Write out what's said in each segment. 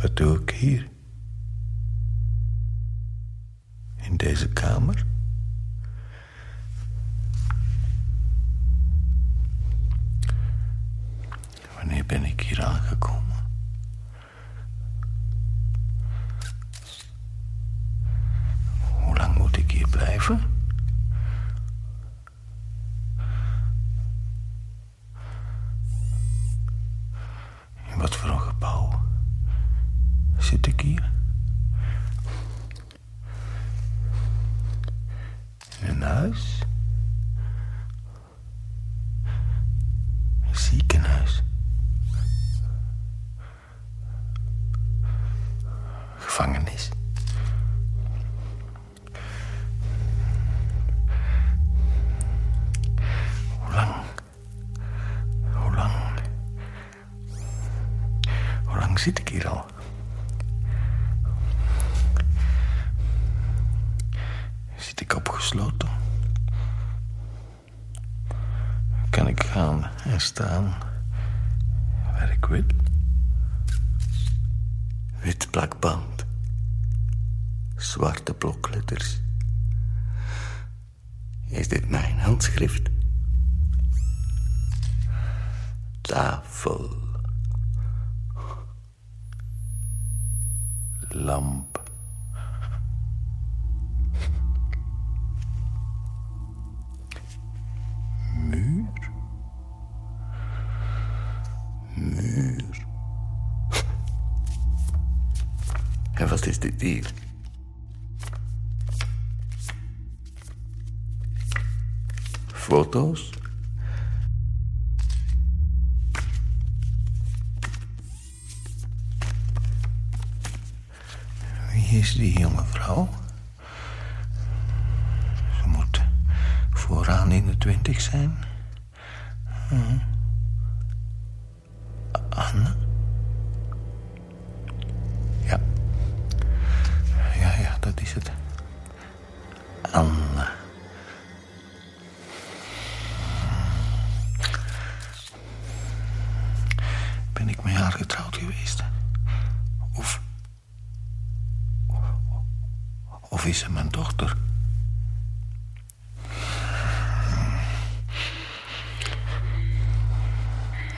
Wat doe ik hier? In deze kamer? Wanneer ben ik hier aangekomen? Zit ik hier al? Zit ik opgesloten? Kan ik gaan en staan waar ik? Wit plakband. Zwarte blokletters. Is dit mijn handschrift? Anne? Ja. Ja, ja, dat is het. Anne. Ben ik met haar getrouwd geweest? Of... Of is ze mijn dochter?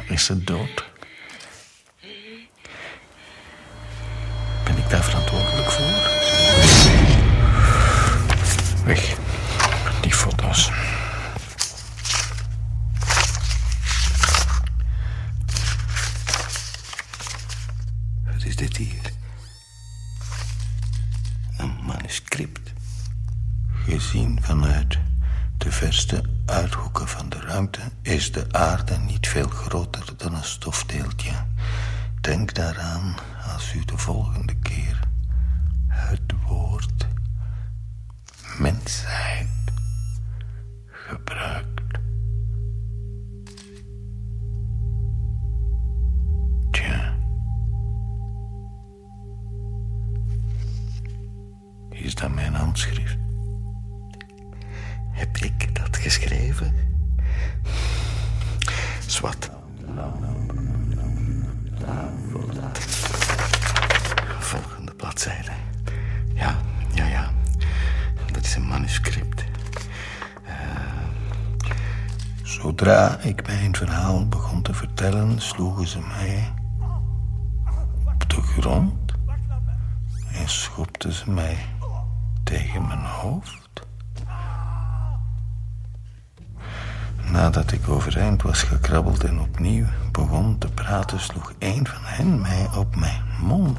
Is ze dood? Dat mijn handschrift? Heb ik dat geschreven? Zwat. Volgende bladzijde. Ja, ja, ja. Dat is een manuscript. Eh, Zodra ik mijn verhaal begon te vertellen, sloegen ze mij op de grond en schopten ze mij tegen mijn hoofd. Nadat ik overeind was gekrabbeld en opnieuw begon te praten, sloeg een van hen mij op mijn mond.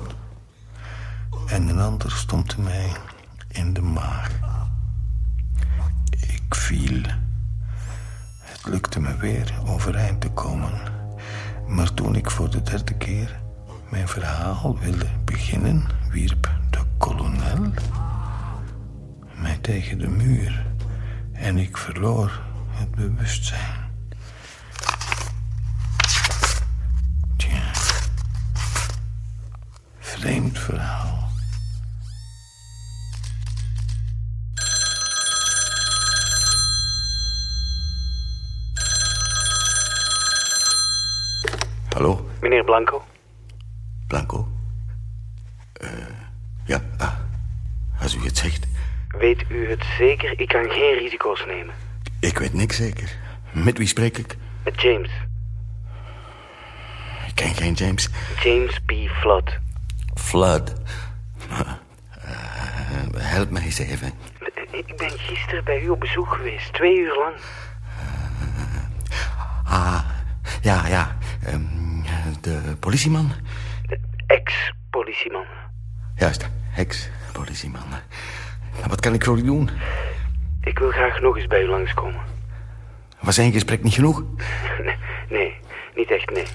En een ander stompte mij in de maag. Ik viel. Het lukte me weer overeind te komen. Maar toen ik voor de derde keer mijn verhaal wilde beginnen, wierp de kolonel tegen de muur en ik verloor het bewustzijn. Tja, vreemd verhaal. Zeker? Ik kan geen risico's nemen. Ik weet niks zeker. Met wie spreek ik? Met James. Ik ken geen James. James P. Flood. Flood. Eh, help mij eens even. Ik ben gisteren bij u op bezoek geweest, twee uur lang. Ah, ja, ja. Ehm, de politieman? De ex-politieman. Juist, ex-politieman. Nou, Wat kan ik voor u doen? Ik wil graag nog eens bij u langskomen. Was één gesprek niet genoeg? Nee, nee, niet echt, nee.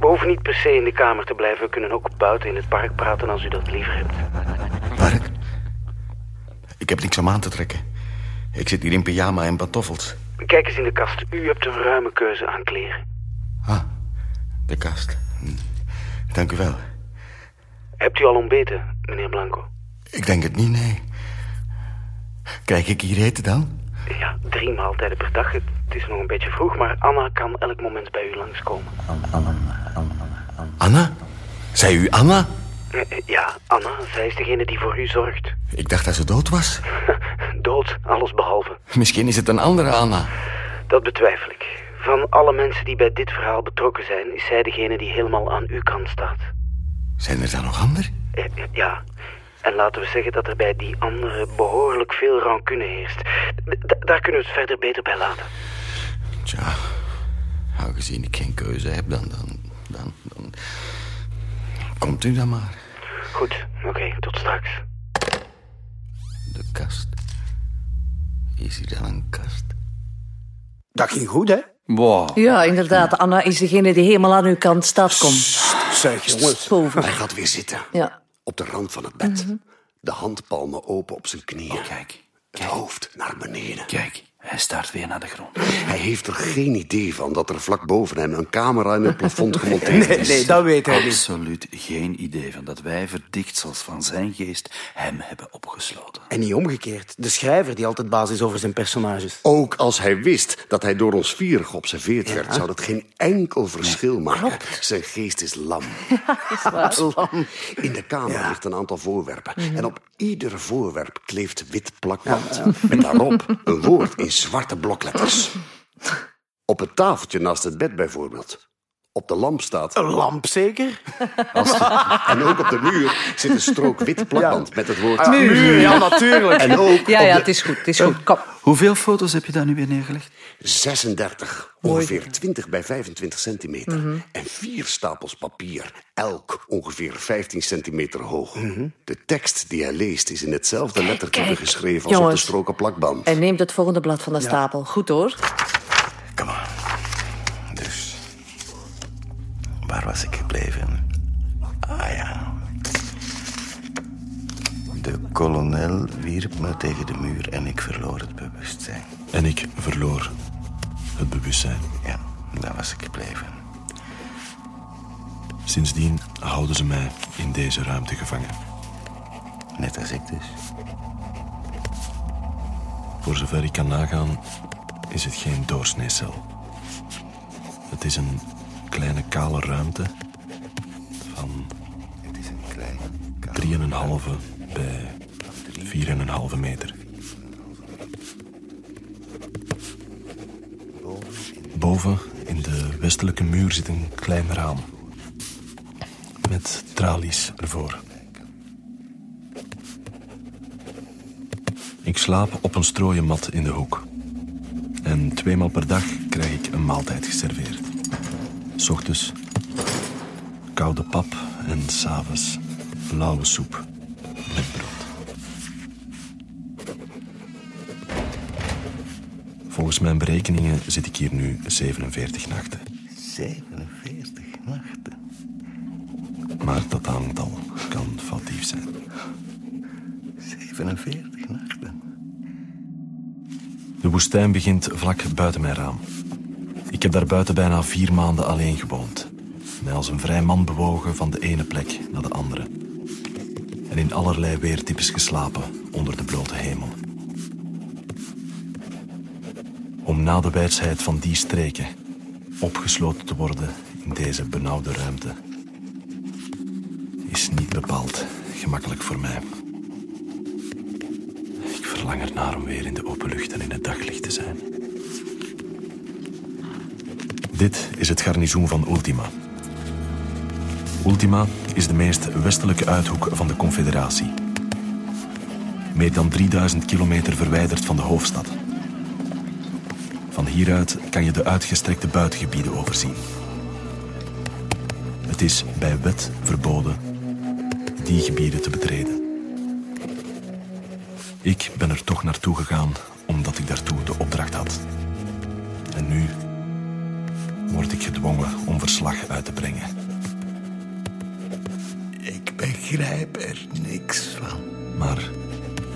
We hoeven niet per se in de kamer te blijven. We kunnen ook buiten in het park praten als u dat liever hebt. Park? Ik heb niks om aan te trekken. Ik zit hier in pyjama en pantoffels. Kijk eens in de kast. U hebt een ruime keuze aan kleren. Ah, de kast. Hm. Dank u wel. Hebt u al ontbeten, meneer Blanco? Ik denk het niet, nee. Krijg ik hier eten dan? Ja, drie maaltijden per dag. Het het is nog een beetje vroeg, maar Anna kan elk moment bij u langskomen. Anna? Zei u Anna? Eh, eh, Ja, Anna, zij is degene die voor u zorgt. Ik dacht dat ze dood was. Dood, alles behalve. Misschien is het een andere Anna. Dat betwijfel ik. Van alle mensen die bij dit verhaal betrokken zijn, is zij degene die helemaal aan uw kant staat. Zijn er dan nog anderen? Eh, Ja, en laten we zeggen dat er bij die andere behoorlijk veel rancune heerst. D- daar kunnen we het verder beter bij laten. Tja, aangezien ik geen keuze heb, dan, dan, dan, dan... Komt u dan maar. Goed, oké, tot straks. De kast. Is hier dan een kast? Dat ging goed, hè? Wow. Ja, inderdaad. Anna is degene die helemaal aan uw kant staat. Kom, Zeg, jongens. Hij gaat weer zitten. Ja. Op de rand van het bed. De handpalmen open op zijn knieën. Kijk, Het hoofd naar beneden. kijk. Hij staart weer naar de grond. Hij heeft er geen idee van dat er vlak boven hem een camera in het plafond gemonteerd Nee, is. nee, dat weet hij niet. Absoluut geen idee van dat wij verdichtsels van zijn geest hem hebben opgesloten. En niet omgekeerd. De schrijver die altijd baas is over zijn personages. Ook als hij wist dat hij door ons vier geobserveerd werd, zou dat geen enkel verschil maken. Zijn geest is lam. In de kamer ligt een aantal voorwerpen. En op ieder voorwerp kleeft wit plakband. Met daarop een woord in zwarte blokletters. Op het tafeltje naast het bed bijvoorbeeld. Op de lamp staat... Een lamp zeker? En ook op de muur zit een strook wit plakband met het woord... Muur, ja, natuurlijk. En ook Ja, ja, de- het is goed. Het is goed. Kom. Hoeveel foto's heb je daar nu weer neergelegd? 36, ongeveer 20 bij 25 centimeter. En vier stapels papier, elk ongeveer 15 centimeter hoog. De tekst die hij leest is in hetzelfde lettertype Kijk, geschreven als op de stroken plakband. En neemt het volgende blad van de stapel. Goed hoor. Kom aan. Waar was ik gebleven? Ah ja. De kolonel wierp me tegen de muur en ik verloor het bewustzijn. En ik verloor het bewustzijn. Ja, daar was ik gebleven. Sindsdien houden ze mij in deze ruimte gevangen. Net als ik dus. Voor zover ik kan nagaan, is het geen doorsneecel. Het is een kleine kale ruimte van Het is een klein... 3,5 bij 4,5 meter. Boven in de westelijke muur zit een klein raam. Met tralies ervoor. Ik slaap op een strooien mat in de hoek. En tweemaal per dag krijg ik een maaltijd geserveerd. 's ochtends koude pap en s'avonds lauwe soep met brood. Volgens mijn berekeningen zit ik hier nu 47 nachten. 47 nachten. Maar dat aantal kan foutief zijn. 47 nachten. De woestijn begint vlak buiten mijn raam. Heb daar buiten bijna vier maanden alleen gewoond. Mij als een vrij man bewogen van de ene plek naar de andere. En in allerlei weertypes geslapen onder de blote hemel. Om na de wijsheid van die streken opgesloten te worden in deze benauwde ruimte is niet bepaald gemakkelijk voor mij. Ik verlang ernaar om weer in de open lucht en in het daglicht te zijn. Dit is het garnizoen van Ultima. Ultima is de meest westelijke uithoek van de Confederatie. Meer dan 3000 kilometer verwijderd van de hoofdstad. Van hieruit kan je de uitgestrekte buitengebieden overzien. Het is bij wet verboden die gebieden te betreden. Ik ben er toch naartoe gegaan omdat ik daartoe de opdracht had. En nu word ik gedwongen om verslag uit te brengen. Ik begrijp er niks van. Maar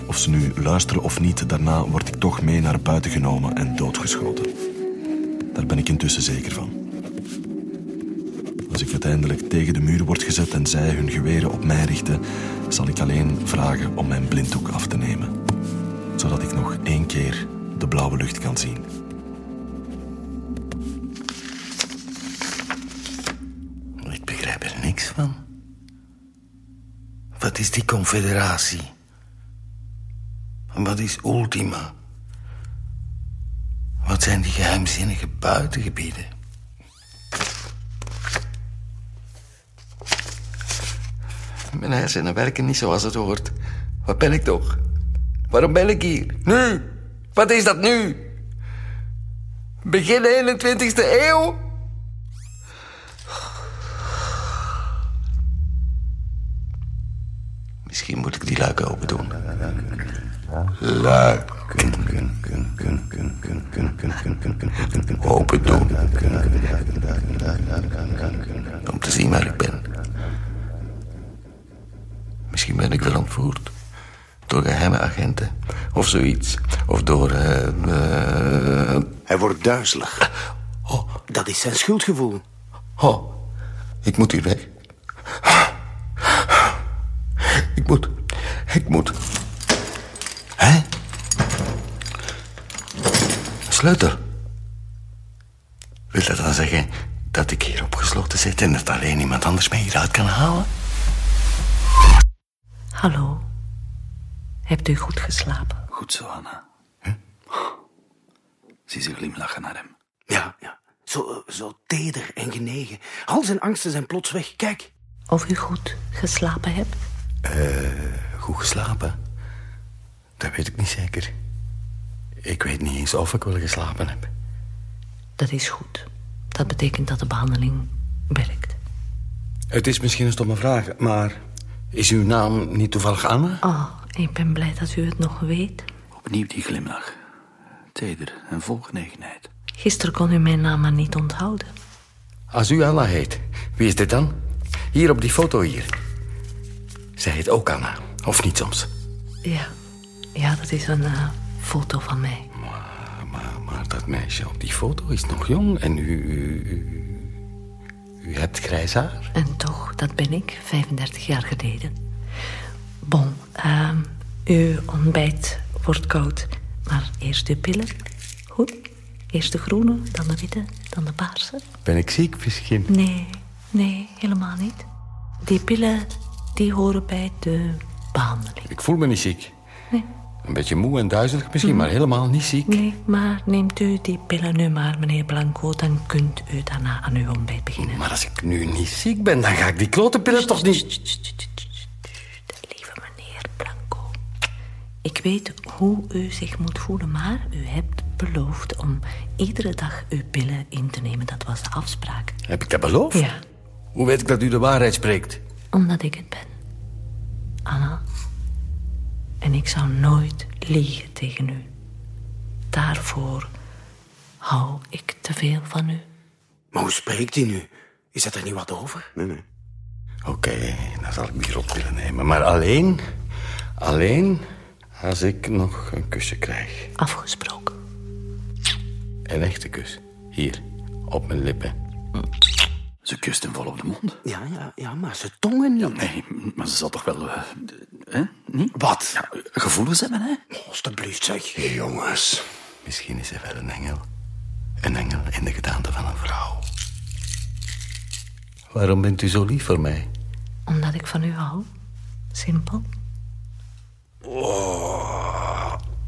of ze nu luisteren of niet, daarna word ik toch mee naar buiten genomen en doodgeschoten. Daar ben ik intussen zeker van. Als ik uiteindelijk tegen de muur word gezet en zij hun geweren op mij richten, zal ik alleen vragen om mijn blinddoek af te nemen. Zodat ik nog één keer de blauwe lucht kan zien. Wat is die confederatie? En wat is Ultima? Wat zijn die geheimzinnige buitengebieden? Mijn hersenen werken niet zoals het hoort. Wat ben ik toch? Waarom ben ik hier? Nu? Wat is dat nu? Begin 21ste eeuw? Misschien moet ik die luiken open doen. Luiken. Open doen. Om te zien waar ik ben. Misschien ben ik wel ontvoerd. Door geheime agenten. Of zoiets. Of door... eh, eh, Hij wordt duizelig. oh, Dat is zijn schuldgevoel. oh. Ik moet hier weg. Ik moet... Ik moet... Hè? Sleutel. Wil dat dan zeggen dat ik hier opgesloten zit... en dat alleen iemand anders mij hieruit kan halen? Hallo. Hebt u goed geslapen? Goed zo, Anna. Zie ze glimlachen naar hem. Ja, ja. Zo, eh, zo teder en genegen. Al zijn angsten zijn plots weg. Kijk. Of u goed geslapen hebt? Goed geslapen? Dat weet ik niet zeker. Ik weet niet eens of ik wel geslapen heb. Dat is goed. Dat betekent dat de behandeling werkt. Het is misschien een stomme vraag, maar... is uw naam niet toevallig Anna? Oh, ik ben blij dat u het nog weet. Opnieuw die glimlach. Teder en vol genegenheid. Gisteren kon u mijn naam maar niet onthouden. Als u Anna heet, wie is dit dan? Hier op die foto hier. Zij heet ook Anna, of niet soms? Ja, ja dat is een eh, foto van mij. Maar, maar, maar dat meisje op die foto is nog jong en u... U, u, u hebt grijs haar. En toch, dat ben ik, 35 jaar geleden. Bon, ehm, uw ontbijt wordt koud. Maar eerst de pillen. Goed. Eerst de groene, dan de witte, dan de paarse. Ben ik ziek misschien? Nee, nee, helemaal niet. Die pillen, die horen bij de behandeling. Ik voel me niet ziek. Nee. Een beetje moe en duizelig misschien, maar helemaal niet ziek. Nee, maar neemt u die pillen nu maar, meneer Blanco... dan kunt u daarna aan uw ontbijt beginnen. Maar als ik nu niet ziek ben, dan ga ik die klote pillen toch niet... Lieve meneer Blanco. Ik weet hoe u zich moet voelen, maar u hebt beloofd om iedere dag uw pillen in te nemen. Dat was de afspraak. Heb ik dat beloofd? Ja, Hoe weet ik dat u de waarheid spreekt? Omdat ik het ben. Anna. En ik zou nooit liegen tegen u. Daarvoor hou ik te veel van u. Maar hoe spreekt hij nu? Is dat er niet wat over? Nee, nee. Oké, dan zal ik die rot willen nemen. Maar alleen, alleen als ik nog een kusje krijg. Afgesproken. Een echte kus. Hier, op mijn lippen. Ze kust hem vol op de mond. Ja, ja, ja, maar zijn tongen niet. Nee, maar ze zal toch wel... eh, hè? Niet? Wat? Ja, gevoelens hebben, hè? Alsjeblieft, zeg. Jongens, misschien is hij wel een engel. Een engel in de gedaante van een vrouw. Waarom bent u zo lief voor mij? Omdat ik van u hou. Simpel.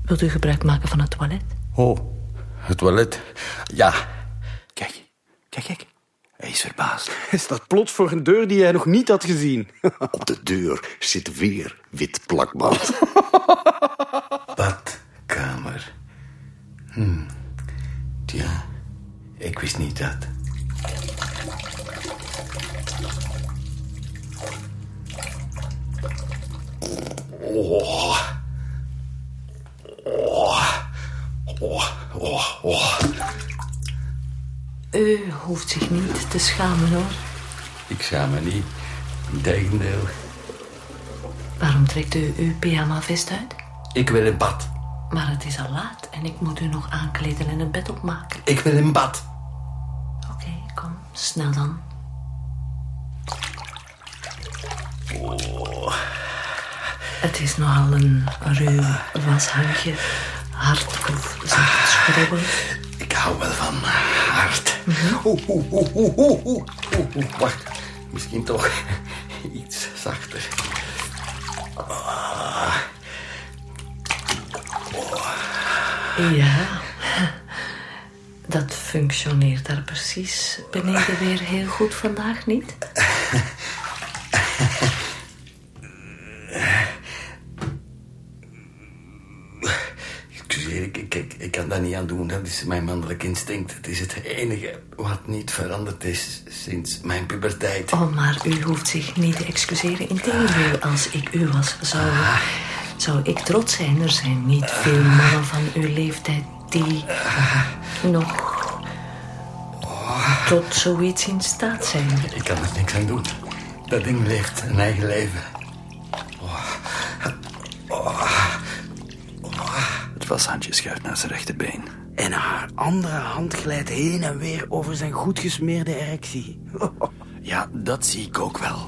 Wilt u gebruik maken van het toilet? Oh, het toilet. Ja. Kijk, kijk, kijk. Hij is verbaasd. Hij staat plots voor een deur die hij nog niet had gezien. Op de deur zit weer wit plakband. Badkamer. Hm. Tja, ik wist niet dat. Oh. Oh. Oh. Oh. Oh. U hoeft zich niet te schamen, hoor. Ik schaam me niet. Integendeel. Waarom trekt u uw pyjama-vest uit? Ik wil in bad. Maar het is al laat en ik moet u nog aankleden en een bed opmaken. Ik wil in bad. Oké, kom, snel dan. Het is nogal een ruw washandje. Hard of. Ik hou wel van hard. Oeh, oeh, oeh, oeh, oeh, oeh, oeh. Wacht, misschien toch iets zachter. Ja, dat functioneert daar precies beneden weer heel goed vandaag niet. niet aan doen. Dat is mijn mannelijk instinct. Het is het enige wat niet veranderd is sinds mijn puberteit. Oh, maar u hoeft zich niet te excuseren. Integendeel, als ik u was, zou, zou ik trots zijn. Er zijn niet veel mannen van uw leeftijd die nog tot zoiets in staat zijn. Ik kan er niks aan doen. Dat ding leeft een eigen leven. Washandje schuift naar zijn rechterbeen. En haar andere hand glijdt heen en weer over zijn goed gesmeerde erectie. Ja, dat zie ik ook wel.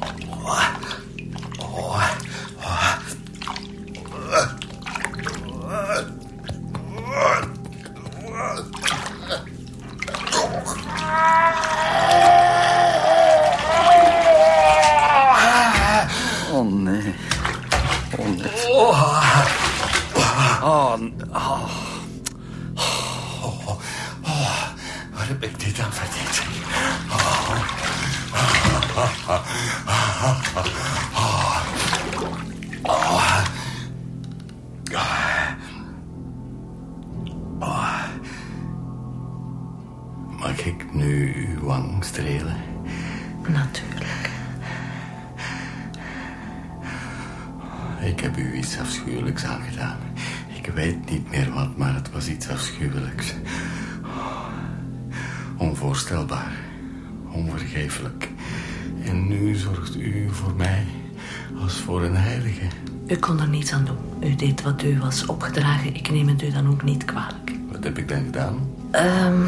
Als voor een heilige. U kon er niets aan doen. U deed wat u was opgedragen. Ik neem het u dan ook niet kwalijk. Wat heb ik dan gedaan? Ehm,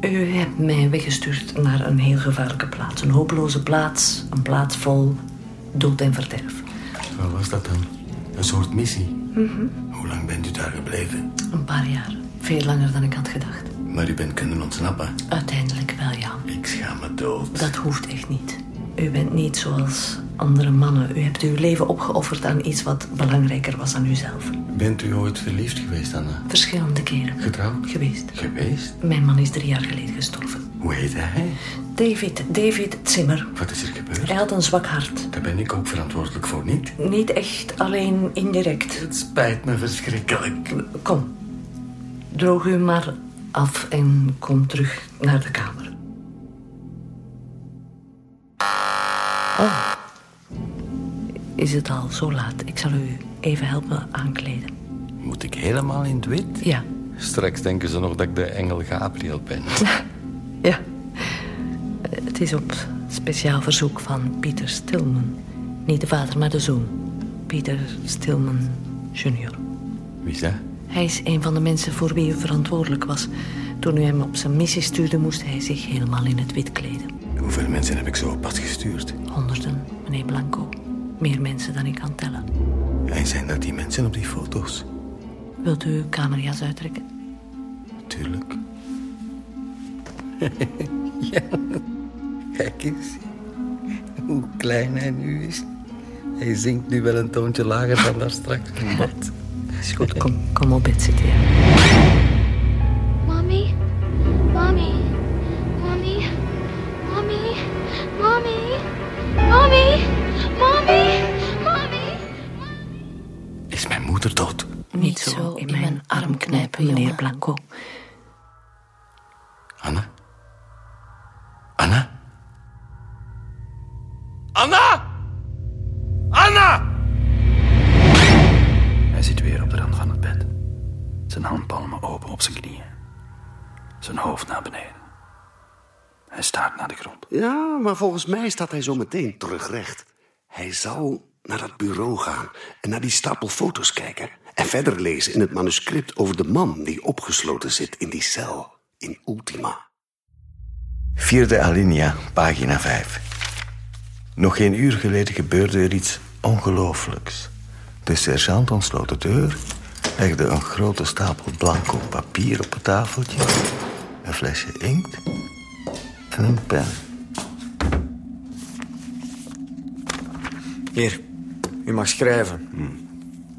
u hebt mij weggestuurd naar een heel gevaarlijke plaats. Een hopeloze plaats. Een plaats vol dood en verderf. Wat was dat dan? Een soort missie? Hoe lang bent u daar gebleven? Een paar jaar. Veel langer dan ik had gedacht. Maar u bent kunnen ontsnappen. Uiteindelijk wel, ja. Ik schaam me dood. Dat hoeft echt niet. U bent niet zoals andere mannen. U hebt uw leven opgeofferd aan iets wat belangrijker was dan uzelf. Bent u ooit verliefd geweest, Anna? Verschillende keren. Getrouwd? Geweest. Geweest? Mijn man is drie jaar geleden gestorven. Hoe heette hij? David, David Zimmer. Wat is er gebeurd? Hij had een zwak hart. Daar ben ik ook verantwoordelijk voor, niet? Niet echt, alleen indirect. Het spijt me verschrikkelijk. Kom, droog u maar af en kom terug naar de kamer. Oh, is het al zo laat? Ik zal u even helpen aankleden. Moet ik helemaal in het wit? Ja, Straks denken ze nog dat ik de engel Gabriel ben. ja. Het is op speciaal verzoek van Pieter Stilman. Niet de vader, maar de zoon. Pieter Stilman junior. Wie is dat? Hij is een van de mensen voor wie u verantwoordelijk was. Toen u hem op zijn missie stuurde, moest hij zich helemaal in het wit kleden. Hoeveel mensen heb ik zo op pad gestuurd? Honderden, meneer Blanco. Meer mensen dan ik kan tellen. En zijn dat die mensen op die foto's? Wilt u uw kamerjas uittrekken? Tuurlijk. ja. Kijk eens. hoe klein hij nu is. Hij zingt nu wel een toontje lager dan daar straks. Is goed, kom, kom op bed zitten. ja. Ja, maar volgens mij staat hij zo meteen terugrecht. Hij zal naar dat bureau gaan en naar die stapel foto's kijken. En verder lezen in het manuscript over de man die opgesloten zit in die cel in Ultima. Vierde alinea, pagina 5. Nog geen uur geleden gebeurde er iets ongelooflijks. De sergeant ontsloot de deur, legde een grote stapel blanco papier op het tafeltje, een flesje inkt en een pen. Hier, u mag schrijven.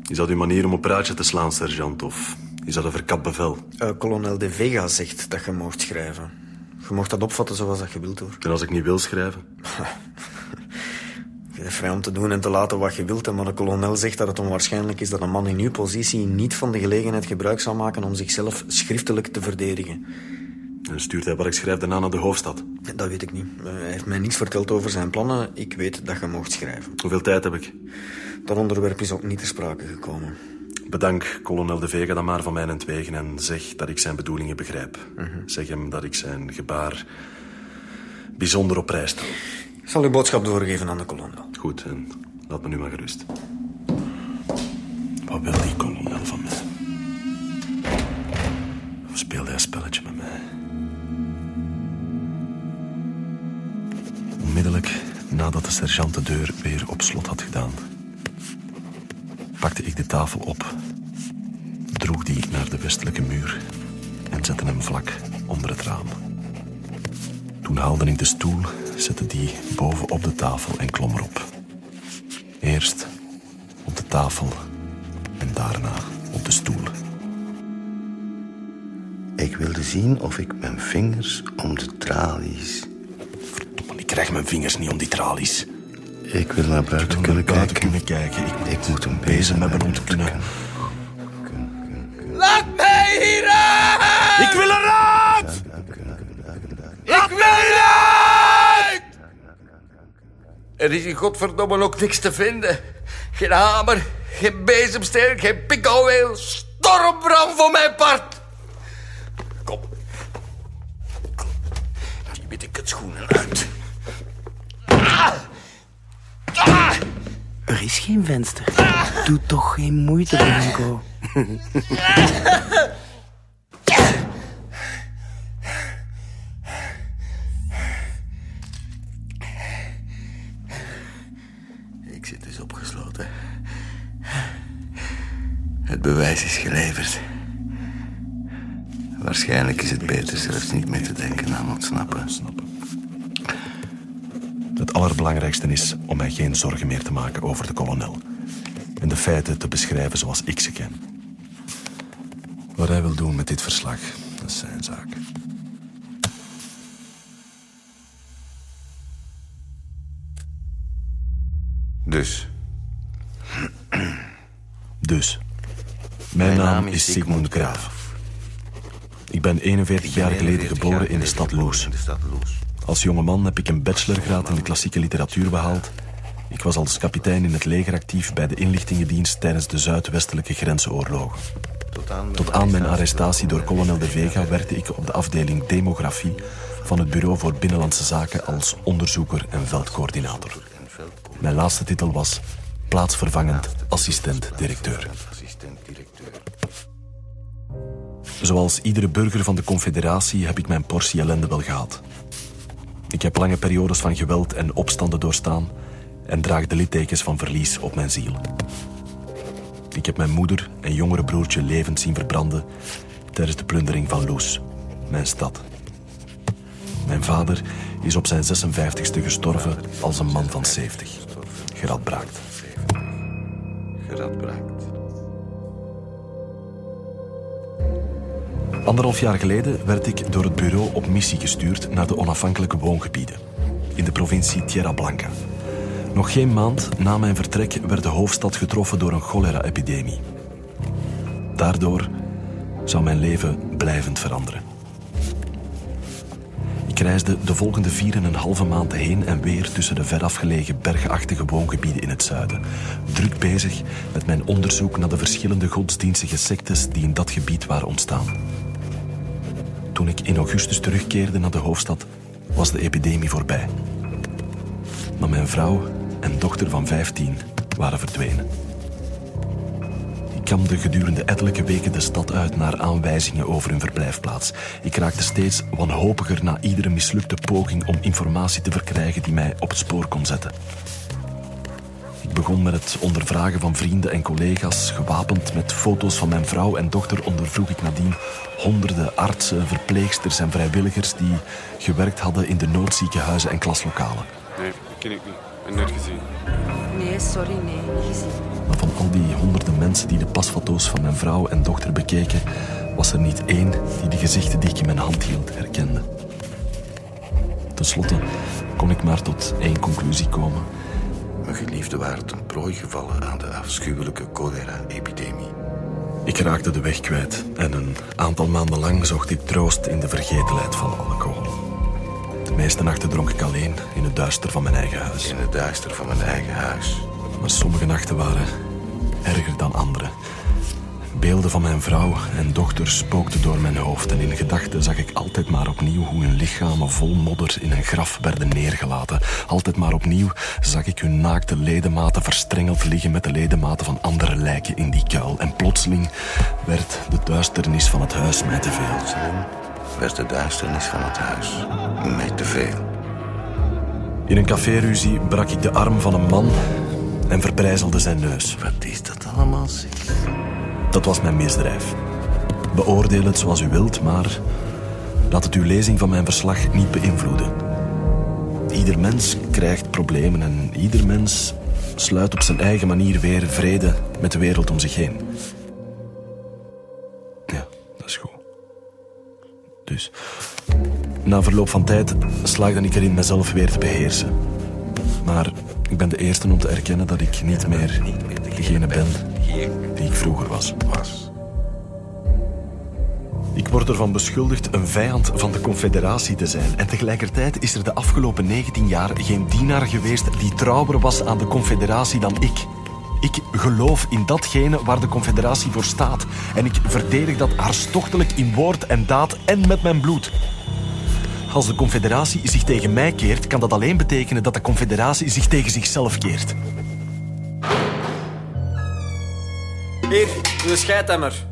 Is dat uw manier om een praatje te slaan, sergeant? Of is dat een verkapt bevel? Eh, kolonel De Vega zegt dat je mocht schrijven. Je mocht dat opvatten zoals dat je wilt, hoor. En als ik niet wil schrijven? Je bent vrij om te doen en te laten wat je wilt, maar de kolonel zegt dat het onwaarschijnlijk is dat een man in uw positie niet van de gelegenheid gebruik zal maken om zichzelf schriftelijk te verdedigen. En stuurt hij wat ik schrijf daarna naar de hoofdstad. Dat weet ik niet. Eh, Hij heeft mij niets verteld over zijn plannen. Ik weet dat je mocht schrijven. Hoeveel tijd heb ik? Dat onderwerp is ook niet ter sprake gekomen. Bedank kolonel De Vega dan maar van mijnentwegen en zeg dat ik zijn bedoelingen begrijp. Zeg hem dat ik zijn gebaar bijzonder op prijs stel. Ik zal uw boodschap doorgeven aan de kolonel. Goed, en laat me nu maar gerust. Wat wil die kolonel van mij? Of speelde hij een spelletje Onmiddellijk nadat de sergeant de deur weer op slot had gedaan, pakte ik de tafel op, droeg die naar de westelijke muur en zette hem vlak onder het raam. Toen haalde ik de stoel, zette die boven op de tafel en klom erop. Eerst op de tafel en daarna op de stoel. Ik wilde zien of ik mijn vingers om de tralies... Ik krijg mijn vingers niet om die tralies. Ik wil naar buiten Ik wil kunnen naar buiten kijken. kunnen kijken. Ik moet, Ik moet een bezem hebben om te kunnen... Laat mij hieruit! Ik wil eruit! Ik wil hieruit! Er is in godverdomme ook niks te vinden. Geen hamer, geen bezemsteel, geen pikkelweel. Stormbrand voor mijn part. Kom. Die met de kutschoenen uit. Er is geen venster. Doe toch geen moeite, Blanco. Ik zit dus opgesloten. Het bewijs is geleverd. Waarschijnlijk is het beter zelfs niet meer te denken aan ontsnappen. Het allerbelangrijkste is om mij geen zorgen meer te maken over de kolonel. En de feiten te beschrijven zoals ik ze ken. Wat hij wil doen met dit verslag, dat is zijn zaak. Dus, Dus, mijn, naam, is Sigmund Graaf. Ik ben 41 jaar geleden geboren in de stad Loos. Als jonge man heb ik een bachelorgraad in de klassieke literatuur behaald. Ik was als kapitein in het leger actief bij de inlichtingendienst tijdens de Zuidwestelijke grensoorlogen. Tot aan mijn arrestatie door kolonel De Vega werkte ik op de afdeling demografie van het Bureau voor Binnenlandse Zaken als onderzoeker en veldcoördinator. Mijn laatste titel was plaatsvervangend assistent-directeur. Zoals iedere burger van de Confederatie heb ik mijn portie ellende wel gehad. Ik heb lange periodes van geweld en opstanden doorstaan en draag de littekens van verlies op mijn ziel. Ik heb mijn moeder en jongere broertje levend zien verbranden tijdens de plundering van Loes, mijn stad. Mijn vader is op zijn 56ste gestorven als een man van 70. Geradbraakt. Geradbraakt. Anderhalf jaar geleden werd ik door het bureau op missie gestuurd naar de onafhankelijke woongebieden in de provincie Tierra Blanca. Nog geen maand na mijn vertrek werd de hoofdstad getroffen door een cholera-epidemie. Daardoor zou mijn leven blijvend veranderen. Reisde de volgende vier en een halve maand heen en weer tussen de verafgelegen bergachtige woongebieden in het zuiden. Druk bezig met mijn onderzoek naar de verschillende godsdienstige sectes die in dat gebied waren ontstaan. Toen ik in augustus terugkeerde naar de hoofdstad, was de epidemie voorbij. Maar mijn vrouw en dochter van 15 waren verdwenen. Ik kamde gedurende ettelijke weken de stad uit naar aanwijzingen over hun verblijfplaats. Ik raakte steeds wanhopiger na iedere mislukte poging om informatie te verkrijgen die mij op het spoor kon zetten. Ik begon met het ondervragen van vrienden en collega's. Gewapend met foto's van mijn vrouw en dochter ondervroeg ik nadien honderden artsen, verpleegsters en vrijwilligers die gewerkt hadden in de noodziekenhuizen en klaslokalen. Nee, dat ken ik niet. Ik ben nooit gezien. Nee, sorry, nee, niet gezien. Maar van al die honderden mensen die de pasfoto's van mijn vrouw en dochter bekeken, was er niet één die de gezichten die ik in mijn hand hield herkende. Ten slotte kon ik maar tot één conclusie komen. Mijn geliefde waren ten prooi gevallen aan de afschuwelijke cholera-epidemie. Ik raakte de weg kwijt en een aantal maanden lang zocht ik troost in de vergetelheid van alcohol. De meeste nachten dronk ik alleen in het duister van mijn eigen huis. In het duister van mijn eigen huis. Maar sommige nachten waren erger dan andere. Beelden van mijn vrouw en dochter spookten door mijn hoofd en in gedachten zag ik altijd maar opnieuw hoe hun lichamen vol modder in een graf werden neergelaten. Altijd maar opnieuw zag ik hun naakte ledematen verstrengeld liggen met de ledematen van andere lijken in die kuil. En plotseling werd de duisternis van het huis mij te veel. werd de duisternis van het huis mij te veel. In een caféruzie brak ik de arm van een man en verbrijzelde zijn neus. Wat is dat allemaal, zeg? Dat was mijn misdrijf. Beoordeel het zoals u wilt, maar laat het uw lezing van mijn verslag niet beïnvloeden. Ieder mens krijgt problemen en ieder mens sluit op zijn eigen manier weer vrede met de wereld om zich heen. Ja, dat is goed. Dus, na verloop van tijd slaagde ik erin mezelf weer te beheersen. Maar ik ben de eerste om te erkennen dat ik niet meer degene ben die ik vroeger was. Ik word ervan beschuldigd een vijand van de Confederatie te zijn. En tegelijkertijd is er de afgelopen 19 jaar geen dienaar geweest die trouwer was aan de Confederatie dan ik. Ik geloof in datgene waar de Confederatie voor staat. En ik verdedig dat hartstochtelijk in woord en daad en met mijn bloed. Als de Confederatie zich tegen mij keert, kan dat alleen betekenen dat de Confederatie zich tegen zichzelf keert. Hier, de scheidemmer.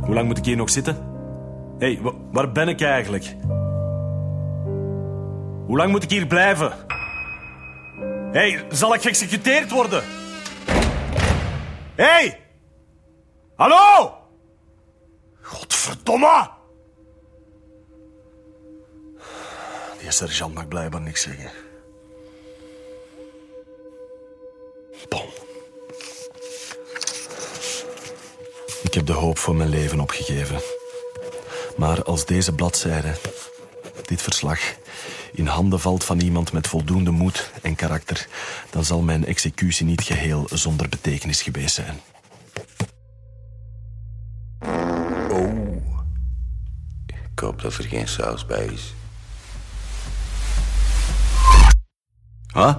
Hoe lang moet ik hier nog zitten? Hé, hey, waar ben ik eigenlijk? Hoe lang moet ik hier blijven? Hé, hey, zal ik geëxecuteerd worden? Hé! Hey! Hallo! Godverdomme! Die sergeant mag blijkbaar niks zeggen. Bon. Ik heb de hoop voor mijn leven opgegeven. Maar als deze bladzijde, dit verslag, in handen valt van iemand met voldoende moed en karakter, dan zal mijn executie niet geheel zonder betekenis geweest zijn. Oh. Ik hoop dat er geen saus bij is. Ah,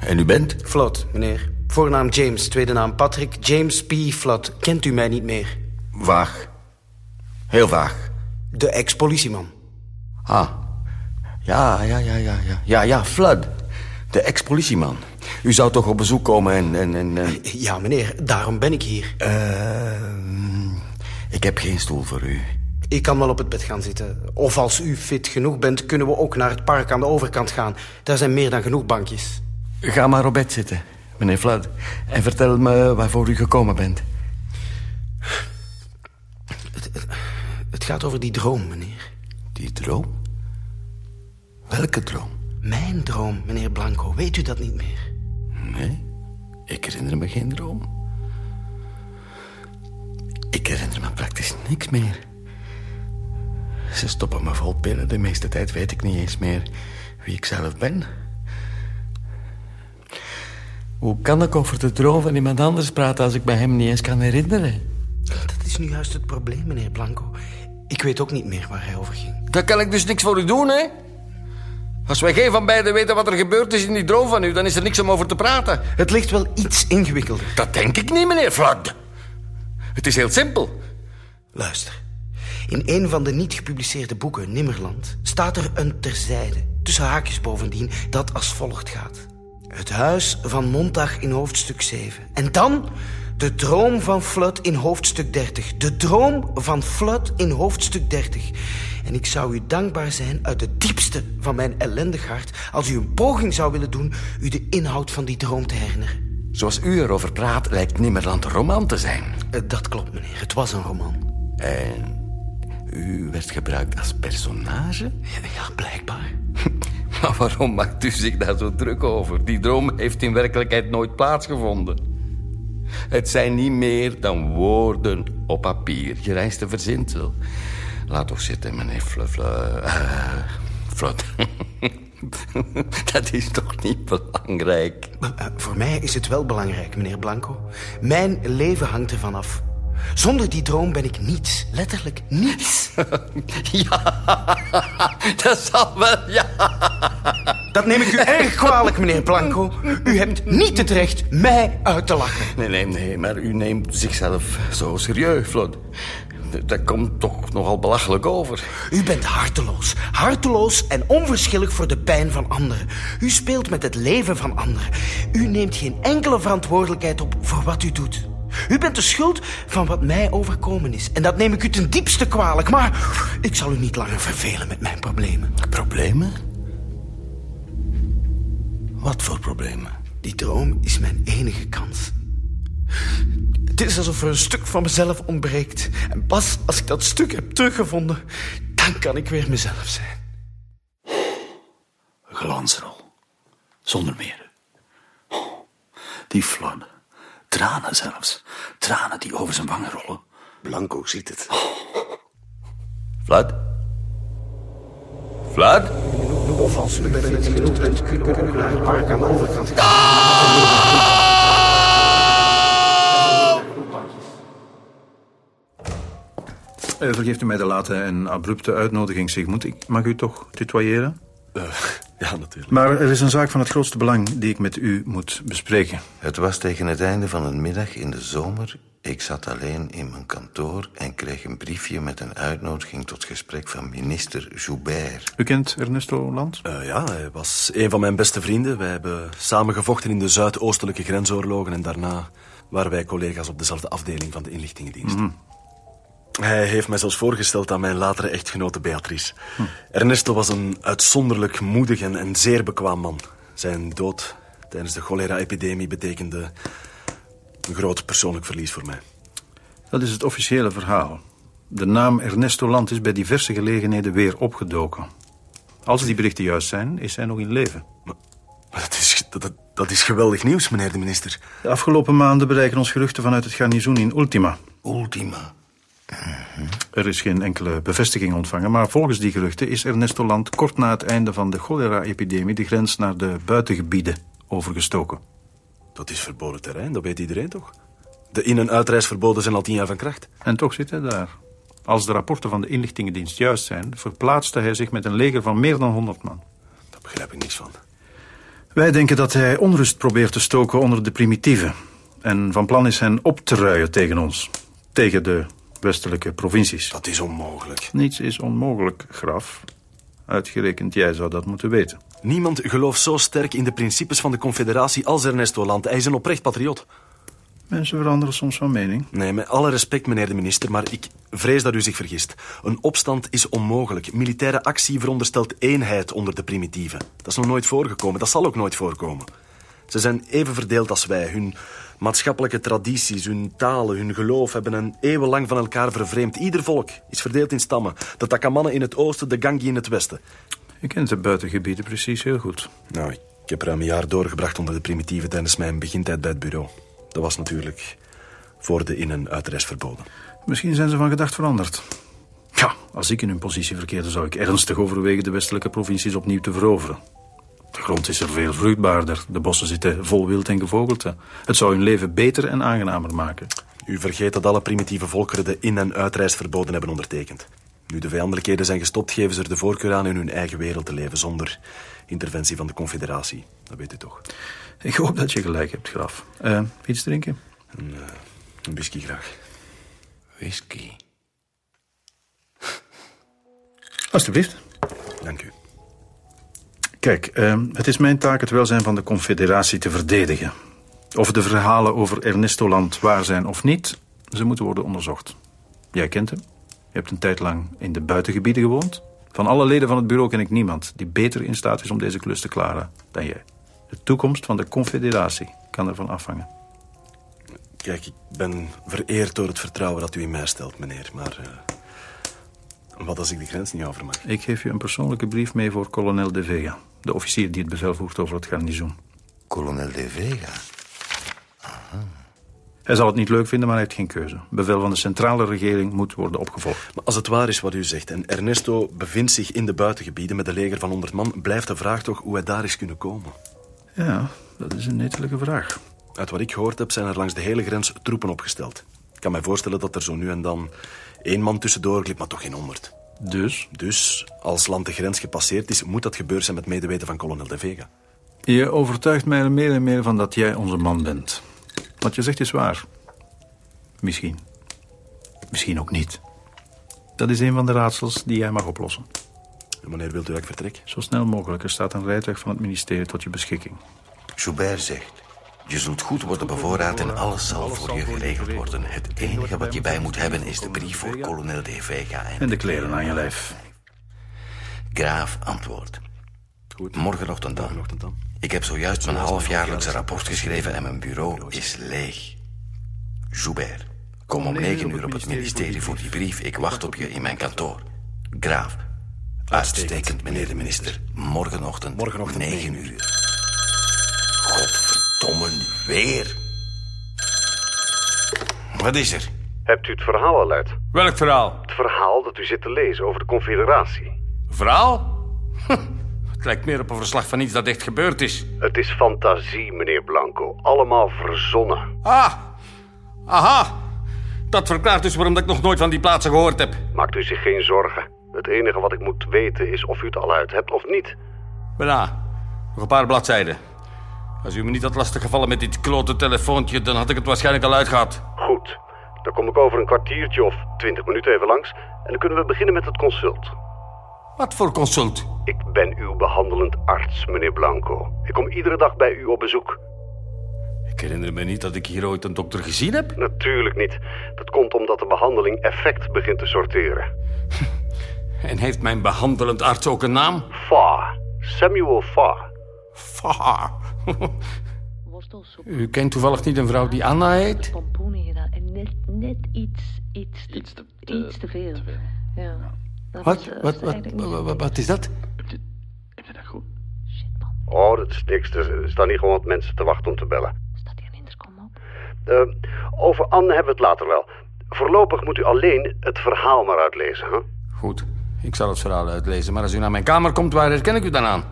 en u bent? Flot, meneer. Voornaam James, tweede naam Patrick. James P. Flot. Kent u mij niet meer? Vaag. Heel vaag. De ex-politieman. Ah. Ja, ja, ja, ja, ja. Ja, ja, Flood. De ex-politieman. U zou toch op bezoek komen en... en, en uh... Ja, meneer. Daarom ben ik hier. Uh, ik heb geen stoel voor u. Ik kan wel op het bed gaan zitten. Of als u fit genoeg bent, kunnen we ook naar het park aan de overkant gaan. Daar zijn meer dan genoeg bankjes. Ga maar op bed zitten, meneer Flood. En vertel me waarvoor u gekomen bent. Het, het, het gaat over die droom, meneer. Die droom? Welke droom? Mijn droom, meneer Blanco. Weet u dat niet meer? Nee, ik herinner me geen droom. Ik herinner me praktisch niks meer. Ze stoppen me vol pillen. De meeste tijd weet ik niet eens meer wie ik zelf ben. Hoe kan ik over de droom van iemand anders praten als ik me hem niet eens kan herinneren? Dat is nu juist het probleem, meneer Blanco. Ik weet ook niet meer waar hij over ging. Dan kan ik dus niks voor u doen, hè? Als wij geen van beiden weten wat er gebeurd is in die droom van u... dan is er niks om over te praten. Het ligt wel iets ingewikkelder. Dat denk ik niet, meneer Vlad. Het is heel simpel. Luister. In een van de niet gepubliceerde boeken, Nimmerland... staat er een terzijde, tussen haakjes bovendien, dat als volgt gaat. Het huis van Montag in hoofdstuk 7. En dan de droom van Flood in hoofdstuk 30. De droom van Flood in hoofdstuk 30. En ik zou u dankbaar zijn uit het diepste van mijn ellendig hart... als u een poging zou willen doen u de inhoud van die droom te herinneren. Zoals u erover praat, lijkt Nimmerland een roman te zijn. Eh, Dat klopt, meneer. Het was een roman. En u werd gebruikt als personage? Ja, blijkbaar. Maar waarom maakt u zich daar zo druk over? Die droom heeft in werkelijkheid nooit plaatsgevonden. Het zijn niet meer dan woorden op papier. Je reist een verzinsel. Laat toch zitten, meneer Fluffle. Uh, Flot. Dat is toch niet belangrijk? Maar, eh, voor mij is het wel belangrijk, meneer Blanco. Mijn leven hangt ervan af. Zonder die droom ben ik niets. Letterlijk niets. ja, dat zal wel, ja. Dat neem ik u erg kwalijk, meneer Blanco. U hebt niet het recht mij uit te lachen. Nee, nee, nee, maar u neemt zichzelf zo serieus, Flot. Dat komt toch nogal belachelijk over. U bent harteloos. Harteloos en onverschillig voor de pijn van anderen. U speelt met het leven van anderen. U neemt geen enkele verantwoordelijkheid op voor wat u doet. U bent de schuld van wat mij overkomen is. En dat neem ik u ten diepste kwalijk. Maar ik zal u niet langer vervelen met mijn problemen. Problemen? Wat voor problemen? Die droom is mijn enige kans. Het is alsof er een stuk van mezelf ontbreekt. En pas als ik dat stuk heb teruggevonden, dan kan ik weer mezelf zijn. Een glansrol. Zonder meer. Die flood. Tranen zelfs. Tranen die over zijn wangen rollen. Blanco ziet het. Vlad? Vlad? Of als u bent genoeg bent, kunnen we naar het park aan de overkant Uh, vergeeft u mij de late en abrupte uitnodiging, Sigmund. Ik mag u toch tutoyeren? Uh, ja, natuurlijk. Maar er is een zaak van het grootste belang die ik met u moet bespreken. Het was tegen het einde van een middag in de zomer. Ik zat alleen in mijn kantoor en kreeg een briefje met een uitnodiging tot gesprek van minister Joubert. U kent Ernesto Land? Uh, ja, hij was een van mijn beste vrienden. Wij hebben samen gevochten in de Zuidoostelijke grensoorlogen en daarna waren wij collega's op dezelfde afdeling van de inlichtingendienst. Mm. Hij heeft mij zelfs voorgesteld aan mijn latere echtgenote Beatrice. Hm. Ernesto was een uitzonderlijk moedig en, en, zeer bekwaam man. Zijn dood tijdens de cholera-epidemie betekende een groot persoonlijk verlies voor mij. Dat is het officiële verhaal. De naam Ernesto Land is bij diverse gelegenheden weer opgedoken. Als die berichten juist zijn, is hij nog in leven. Maar, maar dat, is, dat, dat is geweldig nieuws, meneer de minister. De afgelopen maanden bereiken ons geruchten vanuit het garnizoen in Ultima. Ultima? Er is geen enkele bevestiging ontvangen, maar volgens die geruchten is Ernesto Land kort na het einde van de cholera-epidemie de grens naar de buitengebieden overgestoken. Dat is verboden terrein, dat weet iedereen toch? De in- en uitreisverboden zijn al tien jaar van kracht. En toch zit hij daar. Als de rapporten van de inlichtingendienst juist zijn, verplaatste hij zich met een leger van meer dan 100 man. Daar begrijp ik niks van. Wij denken dat hij onrust probeert te stoken onder de primitieven. En van plan is hen op te ruien tegen ons. Tegen de westelijke provincies. Dat is onmogelijk. Niets is onmogelijk, graf. Uitgerekend jij zou dat moeten weten. Niemand gelooft zo sterk in de principes van de confederatie als Ernesto Land. Hij is een oprecht patriot. Mensen veranderen soms van mening. Nee, met alle respect, meneer de minister, maar ik vrees dat u zich vergist. Een opstand is onmogelijk. Militaire actie veronderstelt eenheid onder de primitieven. Dat is nog nooit voorgekomen, dat zal ook nooit voorkomen. Ze zijn even verdeeld als wij. Hun maatschappelijke tradities, hun talen, hun geloof hebben een eeuwenlang van elkaar vervreemd. Ieder volk is verdeeld in stammen. De Takamannen in het oosten, de Gangi in het westen. Je kent de buitengebieden precies heel goed. Nou, ik heb ruim een jaar doorgebracht onder de primitieven tijdens mijn begintijd bij het bureau. Dat was natuurlijk voor de in- en uitreis verboden. Misschien zijn ze van gedacht veranderd. Ja, als ik in hun positie verkeerde, zou ik ernstig overwegen de westelijke provincies opnieuw te veroveren. De grond is er veel vruchtbaarder. De bossen zitten vol wild en gevogelte. Het zou hun leven beter en aangenamer maken. U vergeet dat alle primitieve volkeren de in- en uitreis verboden hebben ondertekend. Nu de vijandelijkheden zijn gestopt, geven ze er de voorkeur aan in hun eigen wereld te leven, zonder interventie van de confederatie. Dat weet u toch? Ik hoop dat je gelijk hebt, Graf. Eh, iets drinken? Een, uh, een whisky graag. Whisky? Alsjeblieft. Dank u. Kijk, uh, het is mijn taak het welzijn van de confederatie te verdedigen. Of de verhalen over Ernesto Land waar zijn of niet, ze moeten worden onderzocht. Jij kent hem. Je hebt een tijd lang in de buitengebieden gewoond. Van alle leden van het bureau ken ik niemand die beter in staat is om deze klus te klaren dan jij. De toekomst van de confederatie kan ervan afhangen. Kijk, ik ben vereerd door het vertrouwen dat u in mij stelt, meneer. Maar uh, wat als ik de grens niet over mag? Ik geef je een persoonlijke brief mee voor kolonel De Vega. De officier die het bevel voert over het garnizoen. Kolonel De Vega? Aha. Hij zal het niet leuk vinden, maar hij heeft geen keuze. Bevel van de centrale regering moet worden opgevolgd. Maar als het waar is wat u zegt en Ernesto bevindt zich in de buitengebieden met een leger van 100 man, blijft de vraag toch hoe hij daar is kunnen komen? Ja, dat is een netelijke vraag. Uit wat ik gehoord heb, zijn er langs de hele grens troepen opgesteld. Ik kan mij voorstellen dat er zo nu en dan één man tussendoor glipt, maar toch geen honderd. Dus? Dus, als land de grens gepasseerd is, moet dat gebeurd zijn met medeweten van kolonel De Vega. Je overtuigt mij er meer en meer van dat jij onze man bent. Wat je zegt is waar. Misschien. Misschien ook niet. Dat is een van de raadsels die jij mag oplossen. En wanneer wilt u dat ik vertrek? Zo snel mogelijk. Er staat een rijtuig van het ministerie tot je beschikking. Joubert zegt... Je zult goed worden bevoorraad en alles zal voor je geregeld worden. Het enige wat je bij moet hebben is de brief voor kolonel De Vega. En de kleren aan je lijf. Graaf antwoord. Goed. Morgenochtend dan. Morgenochtend dan. Ik heb zojuist mijn halfjaarlijkse rapport geschreven en mijn bureau is leeg. Joubert, kom om negen uur op het ministerie voor die brief. Ik wacht op je in mijn kantoor. Graaf, uitstekend, meneer de minister. Morgenochtend, Morgenochtend negen uur. Godverdomme, weer. Wat is er? Hebt u het verhaal al uit? Welk verhaal? Het verhaal dat u zit te lezen over de confederatie. Verhaal? Het lijkt meer op een verslag van iets dat echt gebeurd is. Het is fantasie, meneer Blanco. Allemaal verzonnen. Ah, aha. Dat verklaart dus waarom ik nog nooit van die plaatsen gehoord heb. Maakt u zich geen zorgen. Het enige wat ik moet weten is of u het al uit hebt of niet. Bijna. Nog een paar bladzijden. Als u me niet had lastiggevallen met dit klote telefoontje... dan had ik het waarschijnlijk al uitgehad. Goed. Dan kom ik over een kwartiertje of twintig minuten even langs... en dan kunnen we beginnen met het consult. Wat voor consult? Ik ben uw behandelend arts, meneer Blanco. Ik kom iedere dag bij u op bezoek. Ik herinner me niet dat ik hier ooit een dokter gezien heb. Natuurlijk niet. Dat komt omdat de behandeling effect begint te sorteren. En heeft mijn behandelend arts ook een naam? Fa. Samuel Fa. U kent toevallig niet een vrouw die Anna heet? Pompoenen gedaan. En net, net iets, iets te, Iets te, iets te veel. te veel. Ja. Dat Wat? is, eh, Wat, wat, wat, zo wat, wat is dat? Heb je dat goed? Shit, man. Oh, dat is niks. Er staan niet gewoon wat mensen te wachten om te bellen. Staat hier een intercom op? Uh, over Anne hebben we het later wel. Voorlopig moet u alleen het verhaal maar uitlezen, hè? Goed, ik zal het verhaal uitlezen. Maar als u naar mijn kamer komt, waar herken ik u dan aan?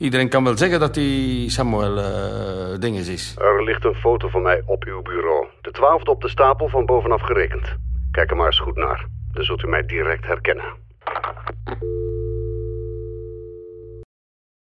Iedereen kan wel zeggen dat hij Samuel uh, Dinges is. Er ligt een foto van mij op uw bureau. De twaalfde op de stapel van bovenaf gerekend. Kijk er maar eens goed naar. Dan zult u mij direct herkennen.